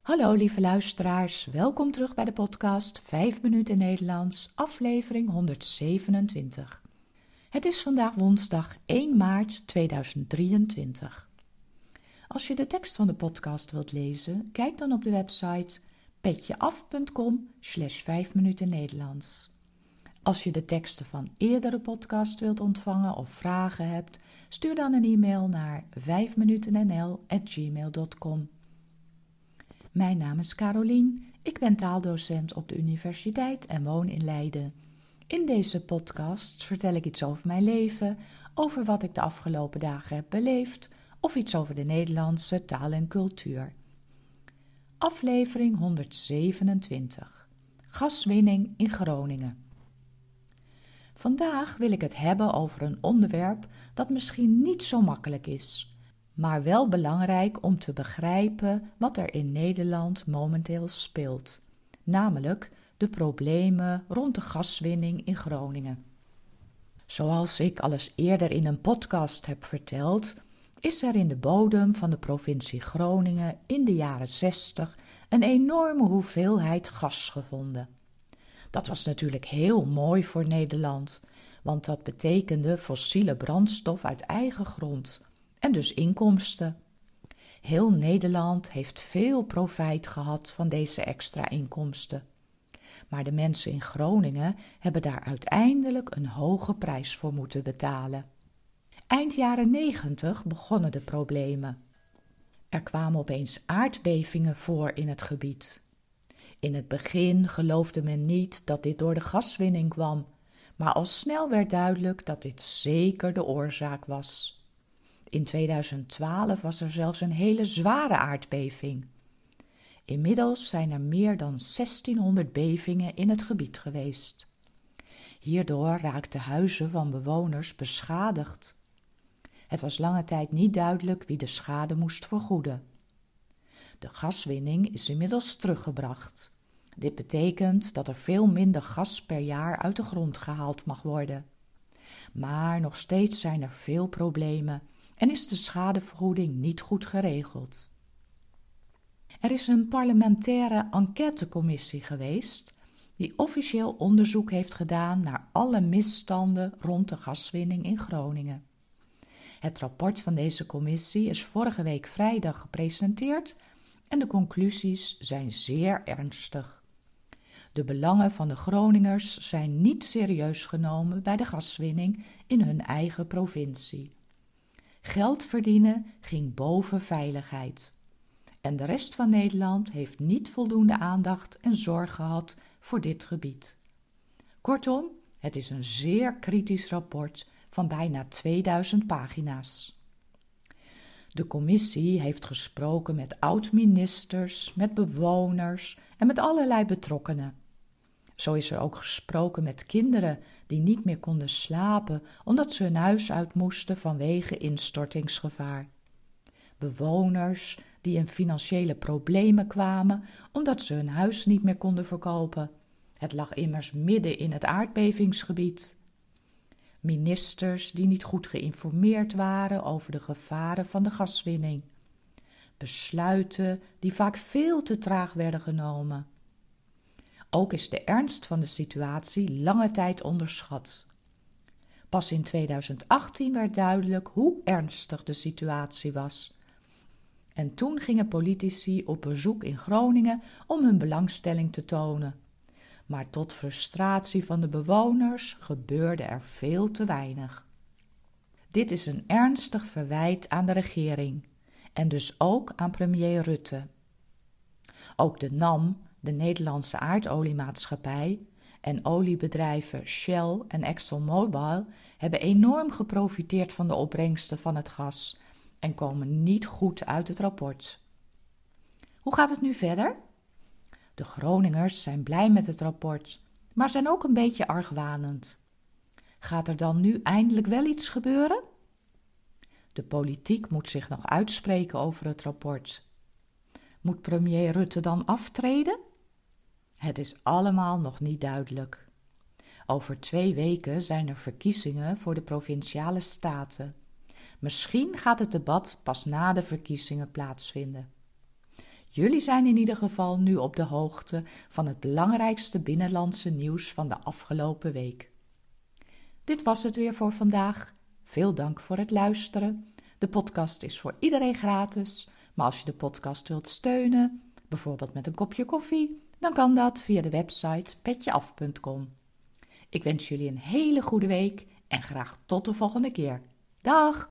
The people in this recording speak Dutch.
Hallo lieve luisteraars, welkom terug bij de podcast 5 minuten Nederlands, aflevering 127. Het is vandaag woensdag 1 maart 2023. Als je de tekst van de podcast wilt lezen, kijk dan op de website petjeaf.com slash 5 minuten Nederlands. Als je de teksten van eerdere podcasts wilt ontvangen of vragen hebt, stuur dan een e-mail naar 5minutennl.gmail.com. Mijn naam is Carolien, ik ben taaldocent op de universiteit en woon in Leiden. In deze podcast vertel ik iets over mijn leven, over wat ik de afgelopen dagen heb beleefd of iets over de Nederlandse taal en cultuur. Aflevering 127 Gaswinning in Groningen. Vandaag wil ik het hebben over een onderwerp dat misschien niet zo makkelijk is, maar wel belangrijk om te begrijpen wat er in Nederland momenteel speelt, namelijk de problemen rond de gaswinning in Groningen. Zoals ik al eens eerder in een podcast heb verteld, is er in de bodem van de provincie Groningen in de jaren 60 een enorme hoeveelheid gas gevonden. Dat was natuurlijk heel mooi voor Nederland, want dat betekende fossiele brandstof uit eigen grond en dus inkomsten. Heel Nederland heeft veel profijt gehad van deze extra inkomsten. Maar de mensen in Groningen hebben daar uiteindelijk een hoge prijs voor moeten betalen. Eind jaren negentig begonnen de problemen. Er kwamen opeens aardbevingen voor in het gebied. In het begin geloofde men niet dat dit door de gaswinning kwam, maar al snel werd duidelijk dat dit zeker de oorzaak was. In 2012 was er zelfs een hele zware aardbeving. Inmiddels zijn er meer dan 1600 bevingen in het gebied geweest. Hierdoor raakten huizen van bewoners beschadigd. Het was lange tijd niet duidelijk wie de schade moest vergoeden. De gaswinning is inmiddels teruggebracht. Dit betekent dat er veel minder gas per jaar uit de grond gehaald mag worden. Maar nog steeds zijn er veel problemen en is de schadevergoeding niet goed geregeld. Er is een parlementaire enquêtecommissie geweest die officieel onderzoek heeft gedaan naar alle misstanden rond de gaswinning in Groningen. Het rapport van deze commissie is vorige week vrijdag gepresenteerd en de conclusies zijn zeer ernstig. De belangen van de Groningers zijn niet serieus genomen bij de gaswinning in hun eigen provincie. Geld verdienen ging boven veiligheid. En de rest van Nederland heeft niet voldoende aandacht en zorg gehad voor dit gebied. Kortom, het is een zeer kritisch rapport van bijna 2000 pagina's. De commissie heeft gesproken met oud-ministers, met bewoners en met allerlei betrokkenen. Zo is er ook gesproken met kinderen die niet meer konden slapen omdat ze hun huis uit moesten vanwege instortingsgevaar. Bewoners die in financiële problemen kwamen omdat ze hun huis niet meer konden verkopen. Het lag immers midden in het aardbevingsgebied ministers die niet goed geïnformeerd waren over de gevaren van de gaswinning, besluiten die vaak veel te traag werden genomen. Ook is de ernst van de situatie lange tijd onderschat. Pas in 2018 werd duidelijk hoe ernstig de situatie was. En toen gingen politici op bezoek in Groningen om hun belangstelling te tonen maar tot frustratie van de bewoners gebeurde er veel te weinig. Dit is een ernstig verwijt aan de regering en dus ook aan premier Rutte. Ook de NAM, de Nederlandse aardoliemaatschappij, en oliebedrijven Shell en ExxonMobil hebben enorm geprofiteerd van de opbrengsten van het gas en komen niet goed uit het rapport. Hoe gaat het nu verder? De Groningers zijn blij met het rapport, maar zijn ook een beetje argwanend. Gaat er dan nu eindelijk wel iets gebeuren? De politiek moet zich nog uitspreken over het rapport. Moet premier Rutte dan aftreden? Het is allemaal nog niet duidelijk. Over twee weken zijn er verkiezingen voor de provinciale staten. Misschien gaat het debat pas na de verkiezingen plaatsvinden. Jullie zijn in ieder geval nu op de hoogte van het belangrijkste binnenlandse nieuws van de afgelopen week. Dit was het weer voor vandaag. Veel dank voor het luisteren. De podcast is voor iedereen gratis, maar als je de podcast wilt steunen, bijvoorbeeld met een kopje koffie, dan kan dat via de website petjeaf.com. Ik wens jullie een hele goede week en graag tot de volgende keer. Dag!